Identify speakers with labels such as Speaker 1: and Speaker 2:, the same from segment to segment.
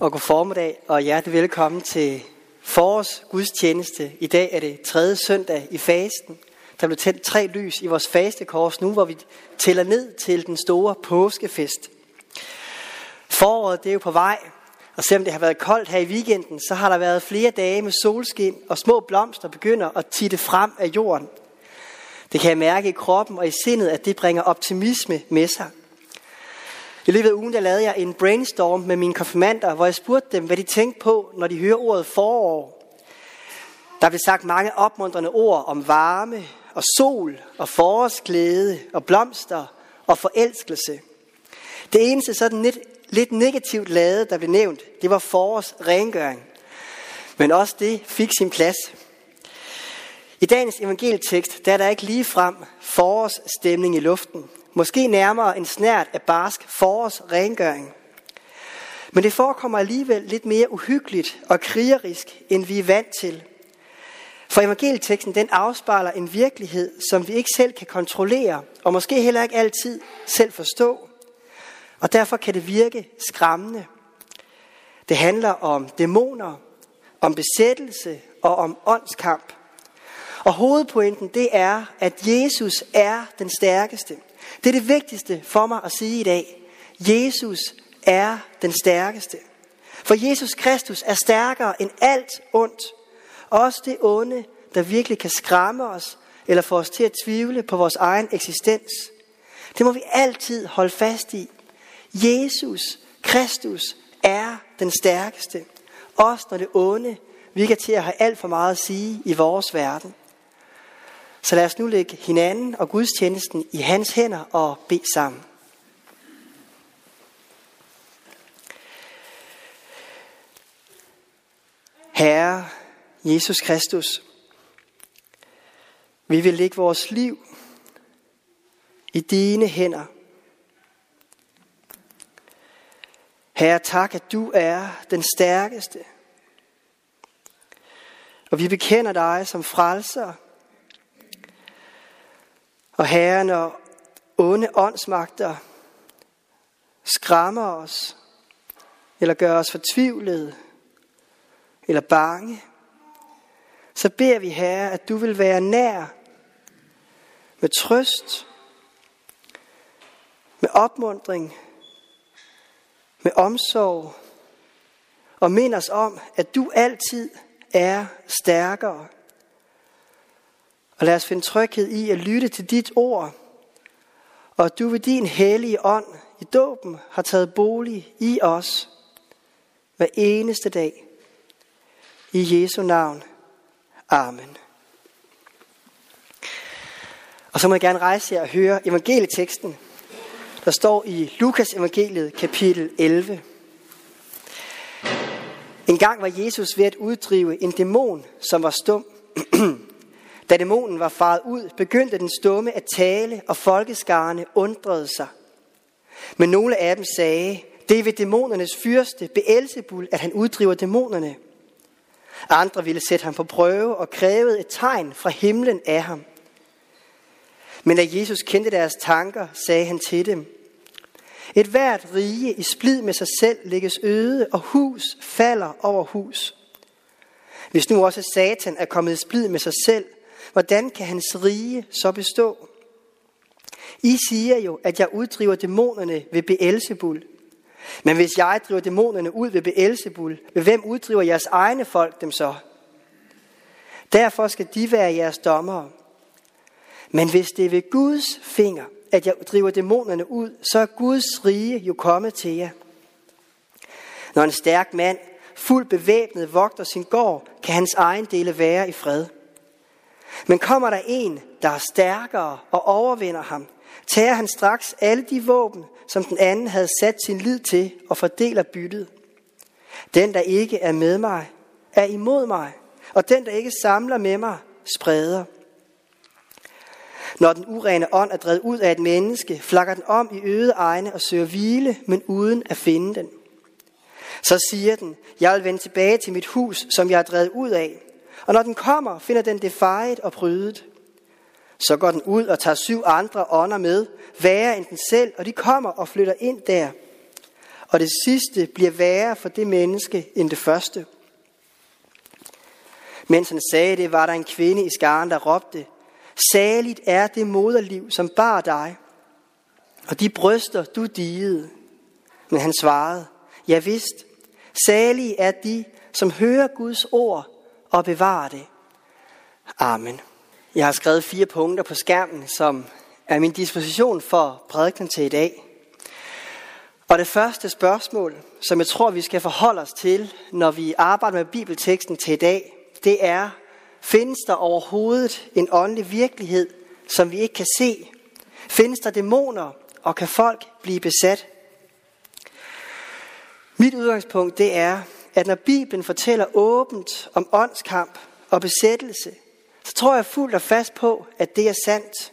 Speaker 1: og god formiddag og hjertelig velkommen til forårs gudstjeneste. I dag er det tredje søndag i fasten. Der blev tændt tre lys i vores fastekors nu, hvor vi tæller ned til den store påskefest. Foråret det er jo på vej, og selvom det har været koldt her i weekenden, så har der været flere dage med solskin, og små blomster begynder at titte frem af jorden. Det kan jeg mærke i kroppen og i sindet, at det bringer optimisme med sig. I løbet af ugen der lavede jeg en brainstorm med mine konfirmander, hvor jeg spurgte dem, hvad de tænkte på, når de hører ordet forår. Der blev sagt mange opmuntrende ord om varme og sol og forårsglæde og blomster og forelskelse. Det eneste sådan lidt, lidt negativt lavet, der blev nævnt, det var forårsrengøring. Men også det fik sin plads. I dagens evangelietekst der er der ikke lige frem forårsstemning i luften. Måske nærmere en snært af barsk forårsrengøring. Men det forekommer alligevel lidt mere uhyggeligt og krigerisk, end vi er vant til. For evangelieteksten den afspejler en virkelighed, som vi ikke selv kan kontrollere, og måske heller ikke altid selv forstå. Og derfor kan det virke skræmmende. Det handler om dæmoner, om besættelse og om åndskamp. Og hovedpointen det er, at Jesus er den stærkeste. Det er det vigtigste for mig at sige i dag. Jesus er den stærkeste. For Jesus Kristus er stærkere end alt ondt. Også det onde, der virkelig kan skræmme os eller få os til at tvivle på vores egen eksistens. Det må vi altid holde fast i. Jesus Kristus er den stærkeste. Også når det onde virker til at have alt for meget at sige i vores verden. Så lad os nu lægge hinanden og gudstjenesten i hans hænder og bede sammen. Herre Jesus Kristus, vi vil lægge vores liv i dine hænder. Herre, tak, at du er den stærkeste. Og vi bekender dig som frelser og Herre, når onde åndsmagter skræmmer os, eller gør os fortvivlede, eller bange, så beder vi, Herre, at du vil være nær med trøst, med opmundring, med omsorg, og mind os om, at du altid er stærkere og lad os finde tryghed i at lytte til dit ord, og at du ved din hellige ånd i dåben har taget bolig i os hver eneste dag. I Jesu navn. Amen. Og så må jeg gerne rejse jer og høre evangelieteksten, der står i Lukas evangeliet kapitel 11. En gang var Jesus ved at uddrive en dæmon, som var stum. Da dæmonen var faret ud, begyndte den stumme at tale, og folkeskarne undrede sig. Men nogle af dem sagde, det er ved dæmonernes fyrste, Beelzebul, at han uddriver dæmonerne. Andre ville sætte ham på prøve og krævede et tegn fra himlen af ham. Men da Jesus kendte deres tanker, sagde han til dem, et hvert rige i splid med sig selv lægges øde, og hus falder over hus. Hvis nu også Satan er kommet i splid med sig selv, hvordan kan hans rige så bestå? I siger jo, at jeg uddriver dæmonerne ved Beelzebul. Men hvis jeg driver dæmonerne ud ved Beelzebul, ved hvem uddriver jeres egne folk dem så? Derfor skal de være jeres dommere. Men hvis det er ved Guds finger, at jeg driver dæmonerne ud, så er Guds rige jo kommet til jer. Når en stærk mand, fuldt bevæbnet, vogter sin gård, kan hans egen dele være i fred. Men kommer der en, der er stærkere og overvinder ham, tager han straks alle de våben, som den anden havde sat sin lid til og fordeler byttet. Den, der ikke er med mig, er imod mig, og den, der ikke samler med mig, spreder. Når den urene ånd er drevet ud af et menneske, flakker den om i øde egne og søger hvile, men uden at finde den. Så siger den, jeg vil vende tilbage til mit hus, som jeg er drevet ud af, og når den kommer, finder den det fejet og brydet. Så går den ud og tager syv andre ånder med, værre end den selv, og de kommer og flytter ind der. og det sidste bliver værre for det menneske end det første. Mens han sagde det, var der en kvinde i skaren, der råbte, Saligt er det moderliv, som bar dig, og de bryster, du digede. Men han svarede, Ja vidst, salige er de, som hører Guds ord og bevare det. Amen. Jeg har skrevet fire punkter på skærmen, som er min disposition for prædiken til i dag. Og det første spørgsmål, som jeg tror, vi skal forholde os til, når vi arbejder med bibelteksten til i dag, det er, findes der overhovedet en åndelig virkelighed, som vi ikke kan se? Findes der dæmoner, og kan folk blive besat? Mit udgangspunkt det er, at når Bibelen fortæller åbent om åndskamp og besættelse, så tror jeg fuldt og fast på, at det er sandt.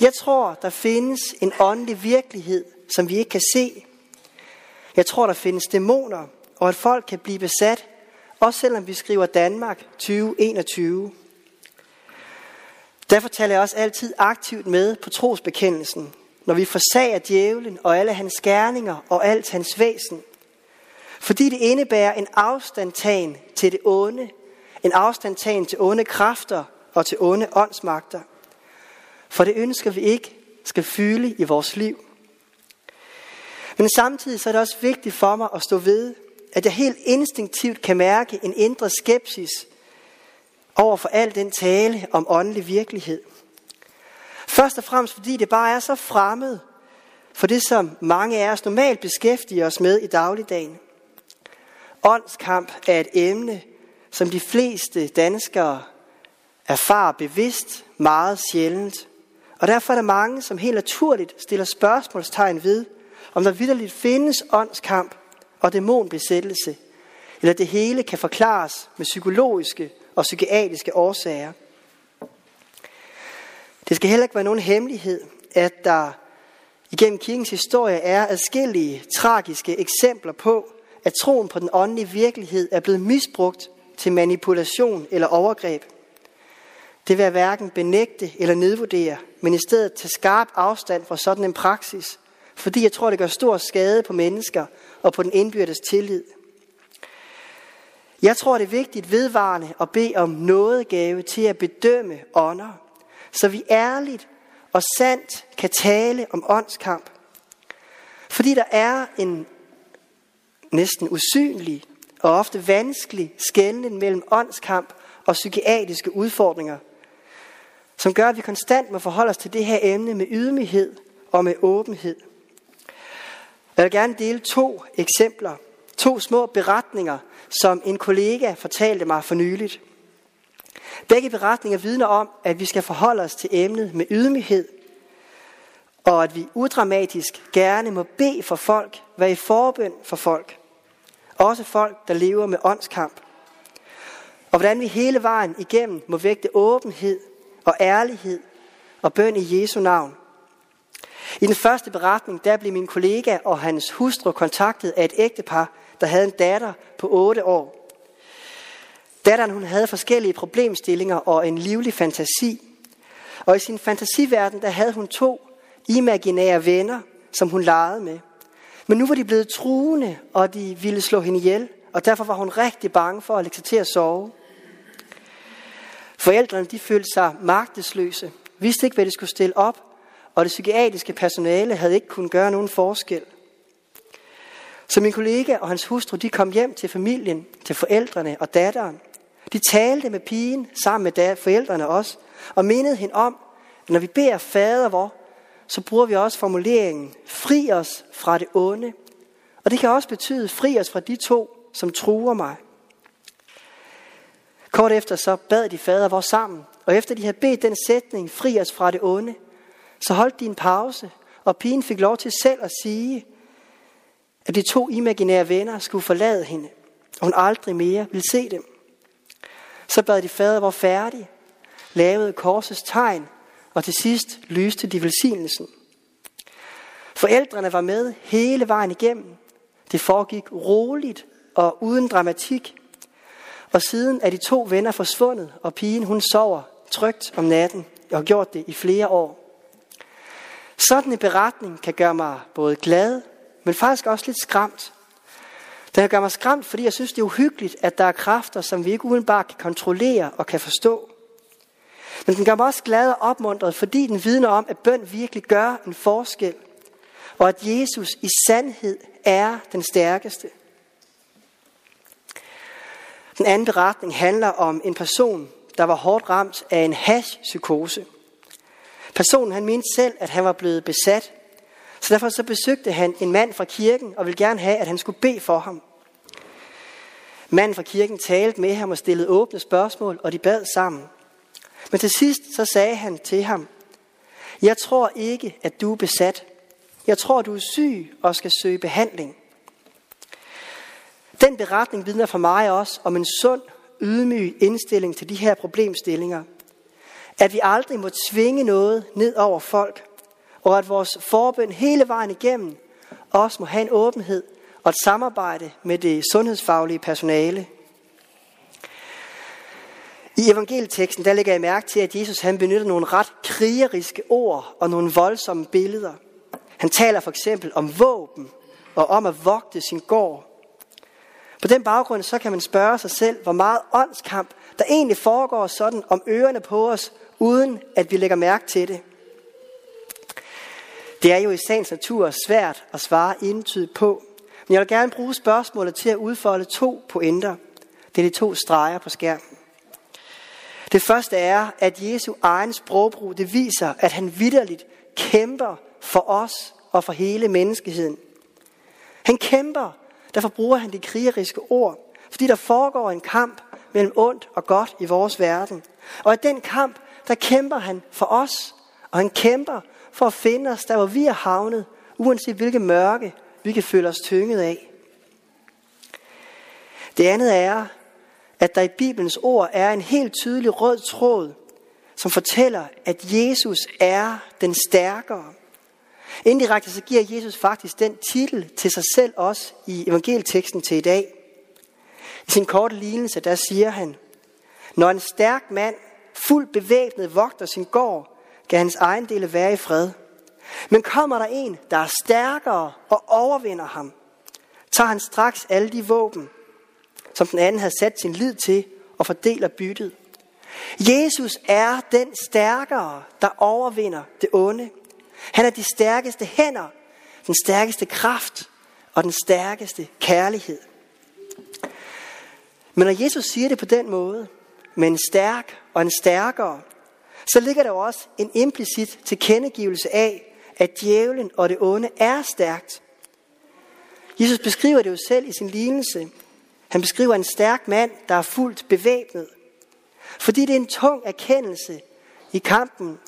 Speaker 1: Jeg tror, der findes en åndelig virkelighed, som vi ikke kan se. Jeg tror, der findes dæmoner, og at folk kan blive besat, også selvom vi skriver Danmark 2021. Derfor taler jeg også altid aktivt med på trosbekendelsen, når vi forsager djævlen og alle hans gerninger og alt hans væsen. Fordi det indebærer en afstandtagen til det onde, en afstandtagen til onde kræfter og til onde åndsmagter. For det ønsker vi ikke skal fylde i vores liv. Men samtidig så er det også vigtigt for mig at stå ved, at jeg helt instinktivt kan mærke en indre skepsis over for al den tale om åndelig virkelighed. Først og fremmest fordi det bare er så fremmed for det, som mange af os normalt beskæftiger os med i dagligdagen. Åndskamp er et emne, som de fleste danskere erfarer bevidst meget sjældent. Og derfor er der mange, som helt naturligt stiller spørgsmålstegn ved, om der vidderligt findes åndskamp og dæmonbesættelse, eller det hele kan forklares med psykologiske og psykiatriske årsager. Det skal heller ikke være nogen hemmelighed, at der igennem kirkens historie er adskillige tragiske eksempler på, at troen på den åndelige virkelighed er blevet misbrugt til manipulation eller overgreb. Det vil jeg hverken benægte eller nedvurdere, men i stedet tage skarp afstand fra sådan en praksis, fordi jeg tror, det gør stor skade på mennesker og på den indbyrdes tillid. Jeg tror, det er vigtigt vedvarende at bede om nådegave til at bedømme ånder, så vi ærligt og sandt kan tale om åndskamp. Fordi der er en næsten usynlig og ofte vanskelig skældning mellem åndskamp og psykiatriske udfordringer, som gør, at vi konstant må forholde os til det her emne med ydmyghed og med åbenhed. Jeg vil gerne dele to eksempler, to små beretninger, som en kollega fortalte mig for nyligt. Begge beretninger vidner om, at vi skal forholde os til emnet med ydmyghed, og at vi udramatisk gerne må bede for folk, være i forbøn for folk. Også folk, der lever med åndskamp. Og hvordan vi hele vejen igennem må vægte åbenhed og ærlighed og bøn i Jesu navn. I den første beretning, der blev min kollega og hans hustru kontaktet af et ægtepar, der havde en datter på 8 år. Datteren hun havde forskellige problemstillinger og en livlig fantasi. Og i sin fantasiverden, der havde hun to imaginære venner, som hun legede med. Men nu var de blevet truende, og de ville slå hende ihjel, og derfor var hun rigtig bange for at lægge sig til at sove. Forældrene de følte sig magtesløse, vidste ikke, hvad de skulle stille op, og det psykiatriske personale havde ikke kunnet gøre nogen forskel. Så min kollega og hans hustru, de kom hjem til familien, til forældrene og datteren. De talte med pigen sammen med forældrene også, og mindede hende om, at når vi beder fader vor, så bruger vi også formuleringen, fri os fra det onde. Og det kan også betyde, fri os fra de to, som truer mig. Kort efter så bad de fader vores sammen, og efter de havde bedt den sætning, fri os fra det onde, så holdt de en pause, og pigen fik lov til selv at sige, at de to imaginære venner skulle forlade hende, og hun aldrig mere ville se dem. Så bad de fader var færdig, lavede korsets tegn, og til sidst lyste de velsignelsen. Forældrene var med hele vejen igennem. Det foregik roligt og uden dramatik. Og siden er de to venner forsvundet, og pigen hun sover trygt om natten og har gjort det i flere år. Sådan en beretning kan gøre mig både glad men faktisk også lidt skræmt. Den gør mig skræmt, fordi jeg synes, det er uhyggeligt, at der er kræfter, som vi ikke udenbart kan kontrollere og kan forstå. Men den gør mig også glad og opmuntret, fordi den vidner om, at bøn virkelig gør en forskel, og at Jesus i sandhed er den stærkeste. Den anden beretning handler om en person, der var hårdt ramt af en hashpsykose. Personen han mente selv, at han var blevet besat, så derfor så besøgte han en mand fra kirken og ville gerne have, at han skulle bede for ham. Manden fra kirken talte med ham og stillede åbne spørgsmål, og de bad sammen. Men til sidst så sagde han til ham, jeg tror ikke, at du er besat. Jeg tror, du er syg og skal søge behandling. Den beretning vidner for mig også om en sund, ydmyg indstilling til de her problemstillinger. At vi aldrig må tvinge noget ned over folk, og at vores forbøn hele vejen igennem også må have en åbenhed og et samarbejde med det sundhedsfaglige personale. I evangelieteksten der lægger jeg mærke til, at Jesus han benytter nogle ret krigeriske ord og nogle voldsomme billeder. Han taler for eksempel om våben og om at vogte sin gård. På den baggrund så kan man spørge sig selv, hvor meget åndskamp der egentlig foregår sådan om ørerne på os, uden at vi lægger mærke til det. Det er jo i sagens natur svært at svare entydigt på, men jeg vil gerne bruge spørgsmålet til at udfolde to pointer. Det er de to streger på skærmen. Det første er, at Jesu egen sprogbrug, det viser, at han vidderligt kæmper for os og for hele menneskeheden. Han kæmper, derfor bruger han de krigeriske ord, fordi der foregår en kamp mellem ondt og godt i vores verden. Og i den kamp, der kæmper han for os, og han kæmper for at finde os der, hvor vi er havnet, uanset hvilket mørke vi kan føle os tynget af. Det andet er, at der i Bibelens ord er en helt tydelig rød tråd, som fortæller, at Jesus er den stærkere. Indirekte så giver Jesus faktisk den titel til sig selv også i evangelieteksten til i dag. I sin korte lignelse, der siger han, når en stærk mand, fuldt bevæbnet, vogter sin gård, kan hans ejendele være i fred. Men kommer der en, der er stærkere og overvinder ham, tager han straks alle de våben, som den anden havde sat sin lid til, og fordeler byttet. Jesus er den stærkere, der overvinder det onde. Han er de stærkeste hænder, den stærkeste kraft og den stærkeste kærlighed. Men når Jesus siger det på den måde, med en stærk og en stærkere, så ligger der også en implicit tilkendegivelse af, at djævlen og det onde er stærkt. Jesus beskriver det jo selv i sin lignelse. Han beskriver en stærk mand, der er fuldt bevæbnet. Fordi det er en tung erkendelse i kampen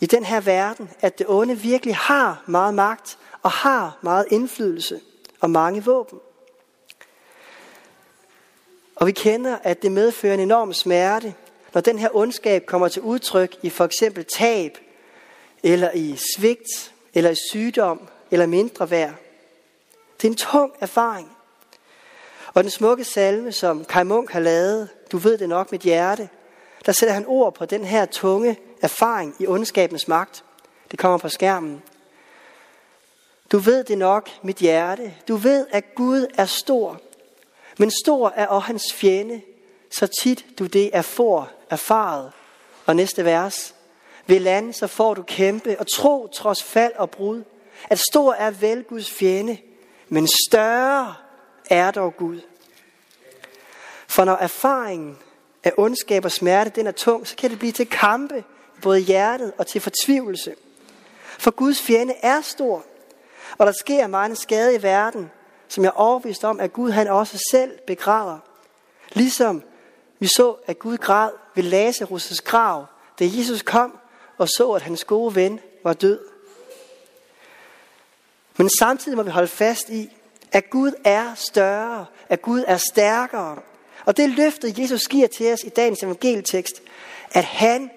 Speaker 1: i den her verden, at det onde virkelig har meget magt og har meget indflydelse og mange våben. Og vi kender, at det medfører en enorm smerte, når den her ondskab kommer til udtryk i for eksempel tab, eller i svigt, eller i sygdom, eller mindre værd. Det er en tung erfaring. Og den smukke salme, som Kai Munk har lavet, du ved det nok mit hjerte, der sætter han ord på den her tunge erfaring i ondskabens magt. Det kommer på skærmen. Du ved det nok, mit hjerte. Du ved, at Gud er stor. Men stor er også hans fjende, så tit du det er for erfaret. Og næste vers. Ved land, så får du kæmpe og tro trods fald og brud. At stor er vel Guds fjende, men større er dog Gud. For når erfaringen af ondskab og smerte den er tung, så kan det blive til kampe både i hjertet og til fortvivlelse. For Guds fjende er stor, og der sker meget skade i verden, som jeg er overbevist om, at Gud han også selv begræder. Ligesom vi så, at Gud græd ved Lazarus' grav, da Jesus kom og så, at hans gode ven var død. Men samtidig må vi holde fast i, at Gud er større, at Gud er stærkere. Og det løfte, Jesus giver til os i dagens evangelietekst, at han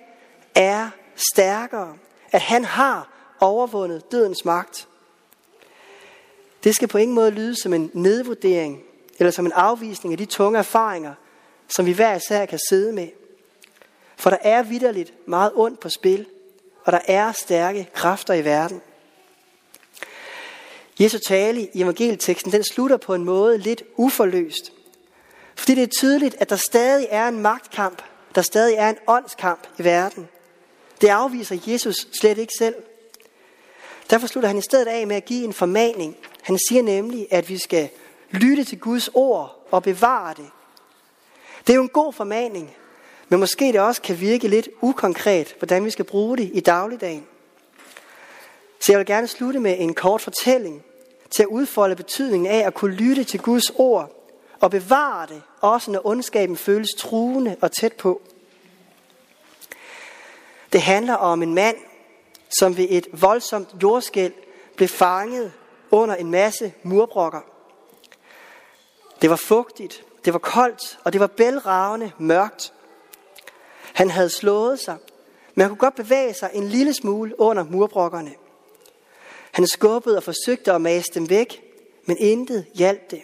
Speaker 1: er stærkere, at han har overvundet dødens magt. Det skal på ingen måde lyde som en nedvurdering eller som en afvisning af de tunge erfaringer, som vi hver især kan sidde med. For der er vidderligt meget ondt på spil, og der er stærke kræfter i verden. Jesu tale i evangelieteksten, den slutter på en måde lidt uforløst. Fordi det er tydeligt, at der stadig er en magtkamp, der stadig er en åndskamp i verden. Det afviser Jesus slet ikke selv. Derfor slutter han i stedet af med at give en formaning. Han siger nemlig, at vi skal lytte til Guds ord og bevare det. Det er jo en god formaning, men måske det også kan virke lidt ukonkret, hvordan vi skal bruge det i dagligdagen. Så jeg vil gerne slutte med en kort fortælling til at udfolde betydningen af at kunne lytte til Guds ord og bevare det, også når ondskaben føles truende og tæt på. Det handler om en mand, som ved et voldsomt jordskæld blev fanget under en masse murbrokker. Det var fugtigt, det var koldt, og det var bælragende mørkt. Han havde slået sig, men han kunne godt bevæge sig en lille smule under murbrokkerne. Han skubbede og forsøgte at mase dem væk, men intet hjalp det.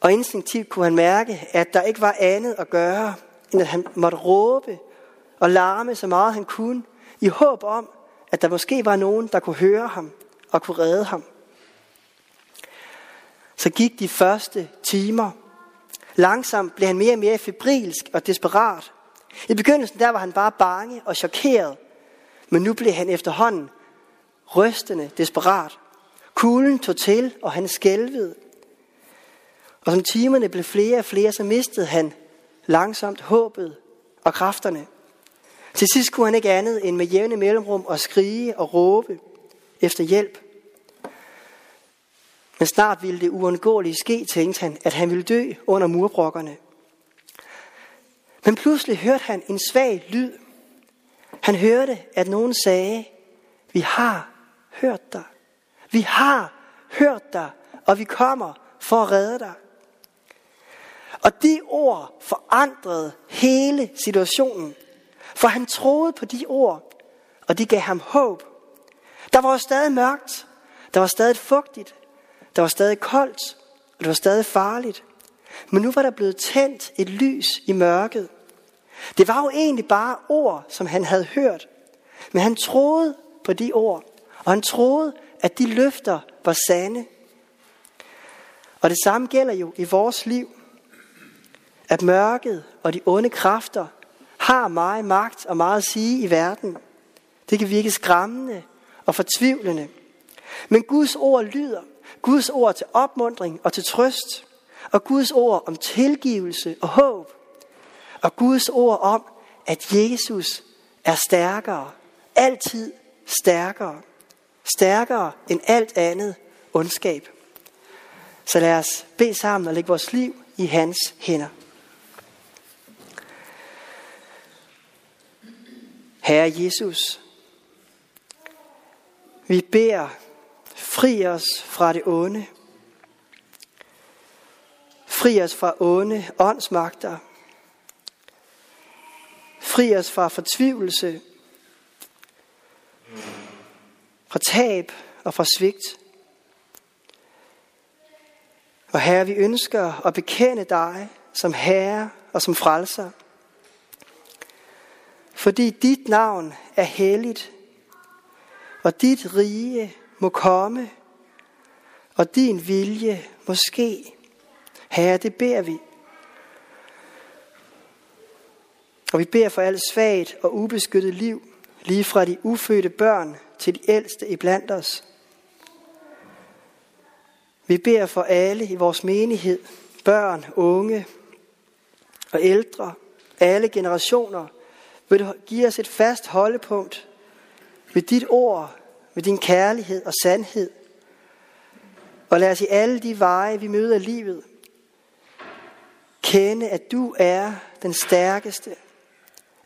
Speaker 1: Og instinktivt kunne han mærke, at der ikke var andet at gøre, end at han måtte råbe og larme så meget han kunne, i håb om, at der måske var nogen, der kunne høre ham og kunne redde ham. Så gik de første timer. Langsomt blev han mere og mere febrilsk og desperat. I begyndelsen der var han bare bange og chokeret, men nu blev han efterhånden rystende desperat. Kulden tog til, og han skælvede. Og som timerne blev flere og flere, så mistede han langsomt håbet og kræfterne. Til sidst kunne han ikke andet end med jævne mellemrum at skrige og råbe efter hjælp. Men snart ville det uundgåelige ske, tænkte han, at han ville dø under murbrokkerne. Men pludselig hørte han en svag lyd. Han hørte, at nogen sagde, vi har hørt dig. Vi har hørt dig, og vi kommer for at redde dig. Og de ord forandrede hele situationen. For han troede på de ord, og de gav ham håb. Der var stadig mørkt, der var stadig fugtigt, der var stadig koldt, og det var stadig farligt. Men nu var der blevet tændt et lys i mørket. Det var jo egentlig bare ord, som han havde hørt. Men han troede på de ord, og han troede, at de løfter var sande. Og det samme gælder jo i vores liv. At mørket og de onde kræfter har meget magt og meget at sige i verden. Det kan virke skræmmende og fortvivlende. Men Guds ord lyder. Guds ord til opmundring og til trøst. Og Guds ord om tilgivelse og håb. Og Guds ord om, at Jesus er stærkere. Altid stærkere. Stærkere end alt andet ondskab. Så lad os bede sammen og lægge vores liv i hans hænder. Herre Jesus, vi beder, fri os fra det onde. Fri os fra onde åndsmagter. Fri os fra fortvivlelse, fra tab og fra svigt. Og Herre, vi ønsker at bekende dig som Herre og som frelser. Fordi dit navn er helligt, og dit rige må komme, og din vilje må ske. Herre, det beder vi. Og vi beder for alt svagt og ubeskyttet liv, lige fra de ufødte børn til de ældste iblandt os. Vi beder for alle i vores menighed, børn, unge og ældre, alle generationer – vil du give os et fast holdepunkt ved dit ord, ved din kærlighed og sandhed. Og lad os i alle de veje, vi møder livet, kende, at du er den stærkeste.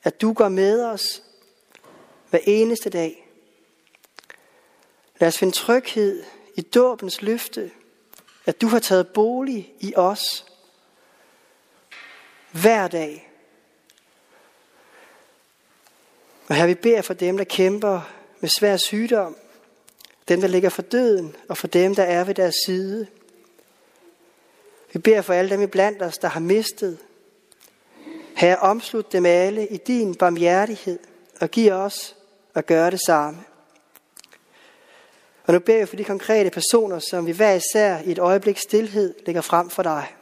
Speaker 1: At du går med os hver eneste dag. Lad os finde tryghed i dåbens løfte, at du har taget bolig i os hver dag. Og her vi beder for dem, der kæmper med svær sygdom, dem, der ligger for døden, og for dem, der er ved deres side. Vi beder for alle dem i blandt os, der har mistet. Herre, omslut dem alle i din barmhjertighed, og giv os at gøre det samme. Og nu beder jeg for de konkrete personer, som vi hver især i et øjeblik stillhed lægger frem for dig.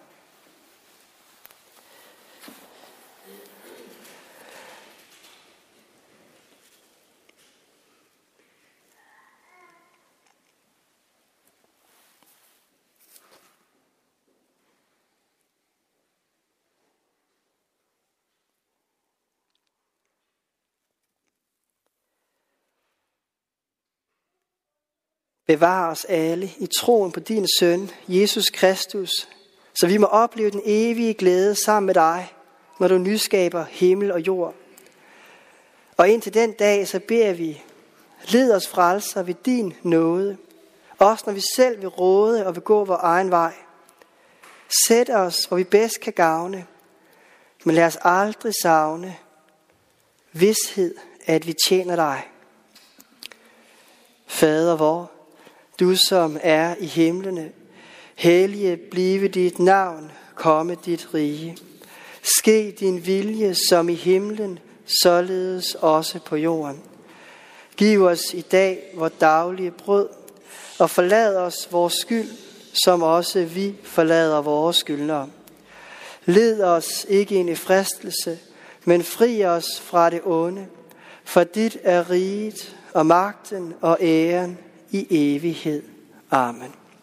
Speaker 1: Bevar os alle i troen på din søn, Jesus Kristus, så vi må opleve den evige glæde sammen med dig, når du nyskaber himmel og jord. Og indtil den dag, så beder vi, led os frelser ved din nåde, også når vi selv vil råde og vil gå vores egen vej. Sæt os, hvor vi bedst kan gavne, men lad os aldrig savne vidshed, at vi tjener dig. Fader vor, du som er i himlene, hellige blive dit navn, komme dit rige. Ske din vilje som i himlen, således også på jorden. Giv os i dag vores daglige brød, og forlad os vores skyld, som også vi forlader vores skyldnere. Led os ikke ind i fristelse, men fri os fra det onde, for dit er riget og magten og æren i evighed. Amen.